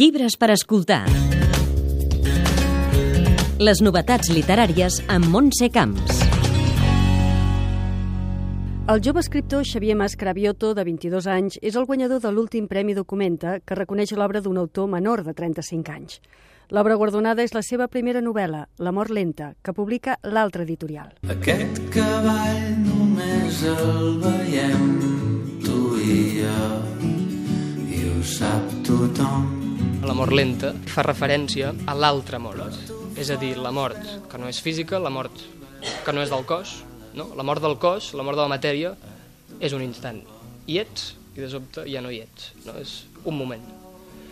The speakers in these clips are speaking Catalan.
Llibres per escoltar. Les novetats literàries amb Montse Camps. El jove escriptor Xavier Mascravioto, de 22 anys, és el guanyador de l'últim Premi Documenta, que reconeix l'obra d'un autor menor de 35 anys. L'obra guardonada és la seva primera novel·la, L'amor lenta, que publica l'altre editorial. Aquest cavall només el veiem L'amor lenta fa referència a l'altre mort, és a dir, la mort que no és física, la mort que no és del cos, no? la mort del cos, la mort de la matèria, és un instant. Hi ets i de sobte ja no hi ets, no? és un moment.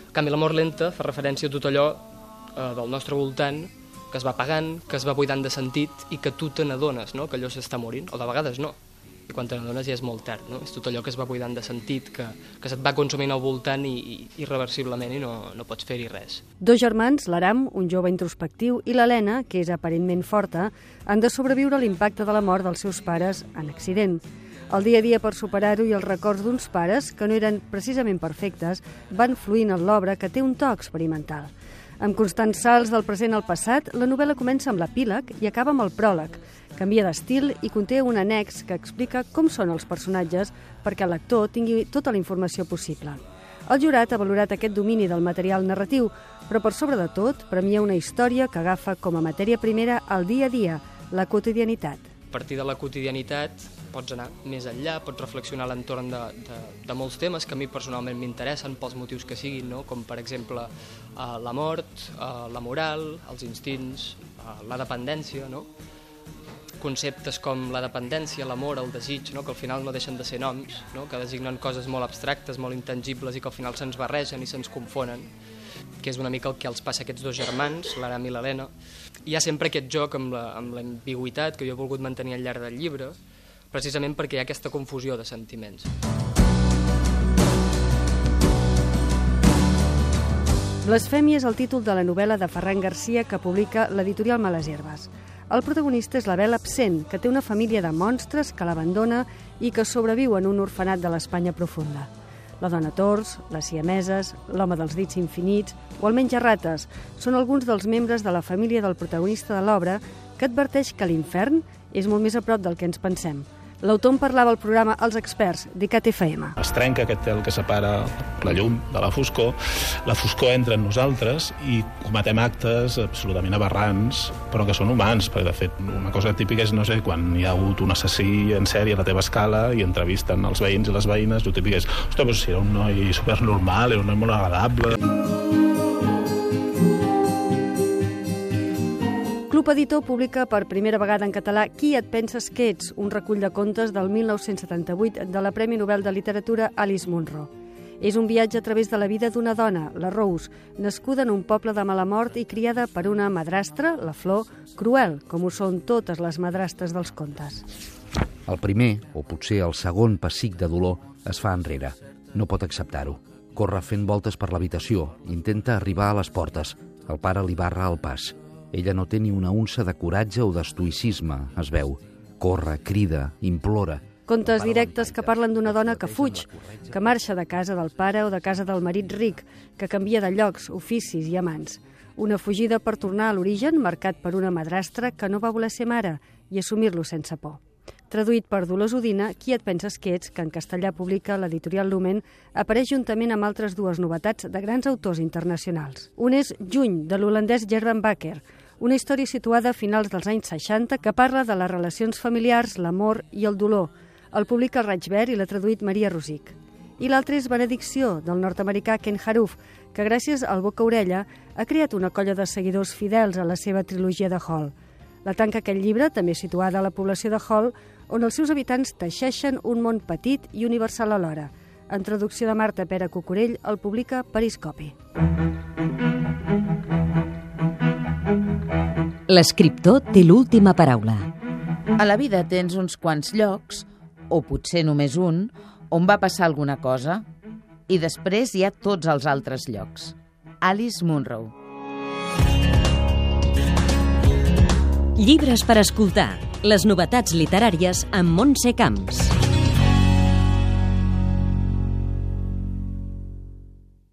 En canvi, la mort lenta fa referència a tot allò eh, del nostre voltant que es va apagant, que es va buidant de sentit i que tu te n'adones no? que allò s'està morint, o de vegades no i quan te n'adones ja és molt tard, no? És tot allò que es va buidant de sentit, que, que se't va consumint al voltant i, i irreversiblement i no, no pots fer-hi res. Dos germans, l'Aram, un jove introspectiu, i l'Helena, que és aparentment forta, han de sobreviure a l'impacte de la mort dels seus pares en accident. El dia a dia per superar-ho i els records d'uns pares, que no eren precisament perfectes, van fluint en l'obra que té un to experimental. Amb constants salts del present al passat, la novel·la comença amb l'epíleg i acaba amb el pròleg. Canvia d'estil i conté un annex que explica com són els personatges perquè el lector tingui tota la informació possible. El jurat ha valorat aquest domini del material narratiu, però per sobre de tot premia una història que agafa com a matèria primera el dia a dia, la quotidianitat. A partir de la quotidianitat pots anar més enllà, pots reflexionar a l'entorn de, de, de molts temes que a mi personalment m'interessen pels motius que siguin, no? com per exemple eh, la mort, eh, la moral, els instints, eh, la dependència, no? Conceptes com la dependència, l'amor, el desig, no? que al final no deixen de ser noms, no? que designen coses molt abstractes, molt intangibles i que al final se'ns barregen i se'ns confonen, que és una mica el que els passa a aquests dos germans, l'Aram i l'Helena. Hi ha sempre aquest joc amb l'ambigüitat que jo he volgut mantenir al llarg del llibre, precisament perquè hi ha aquesta confusió de sentiments. Blasfèmia és el títol de la novel·la de Ferran Garcia que publica l'editorial Males Herbes. El protagonista és la Bel absent, que té una família de monstres que l'abandona i que sobreviu en un orfenat de l'Espanya profunda. La dona tors, les siameses, l'home dels dits infinits o el menjarrates són alguns dels membres de la família del protagonista de l'obra que adverteix que l'infern és molt més a prop del que ens pensem – L'autor en parlava al programa Els Experts, d'ICAT FM. Es trenca aquest tel que separa la llum de la foscor, la foscor entra en nosaltres i cometem actes absolutament aberrants, però que són humans, perquè de fet una cosa típica és, no sé, quan hi ha hagut un assassí en sèrie a la teva escala i entrevisten els veïns i les veïnes, el típic és, ostres, però si era un noi supernormal, era un noi molt agradable... Club Editor publica per primera vegada en català Qui et penses que ets?, un recull de contes del 1978 de la Premi Nobel de Literatura Alice Munro. És un viatge a través de la vida d'una dona, la Rose, nascuda en un poble de mala mort i criada per una madrastra, la Flor, cruel, com ho són totes les madrastres dels contes. El primer, o potser el segon pessic de dolor, es fa enrere. No pot acceptar-ho. Corre fent voltes per l'habitació, intenta arribar a les portes. El pare li barra el pas. Ella no té ni una unça de coratge o d'estoicisme, es veu. Corre, crida, implora. Contes directes que parlen d'una dona que fuig, que marxa de casa del pare o de casa del marit ric, que canvia de llocs, oficis i amants. Una fugida per tornar a l'origen marcat per una madrastra que no va voler ser mare i assumir-lo sense por. Traduït per Dolors Udina, Qui et penses que ets, que en castellà publica l'editorial Lumen, apareix juntament amb altres dues novetats de grans autors internacionals. Un és Juny, de l'holandès Gerben Bakker, una història situada a finals dels anys 60 que parla de les relacions familiars, l'amor i el dolor. El publica el Raig Verd i l'ha traduït Maria Rosic. I l'altre és Benedicció, del nord-americà Ken Haruf, que gràcies al Boca Orella ha creat una colla de seguidors fidels a la seva trilogia de Hall. La tanca aquest llibre, també situada a la població de Hall, on els seus habitants teixeixen un món petit i universal alhora. En traducció de Marta Pere Cucurell, el publica Periscopi. L'escriptor té l'última paraula. A la vida tens uns quants llocs, o potser només un, on va passar alguna cosa, i després hi ha tots els altres llocs. Alice Munro. Llibres per escoltar. Les novetats literàries amb Montse Camps.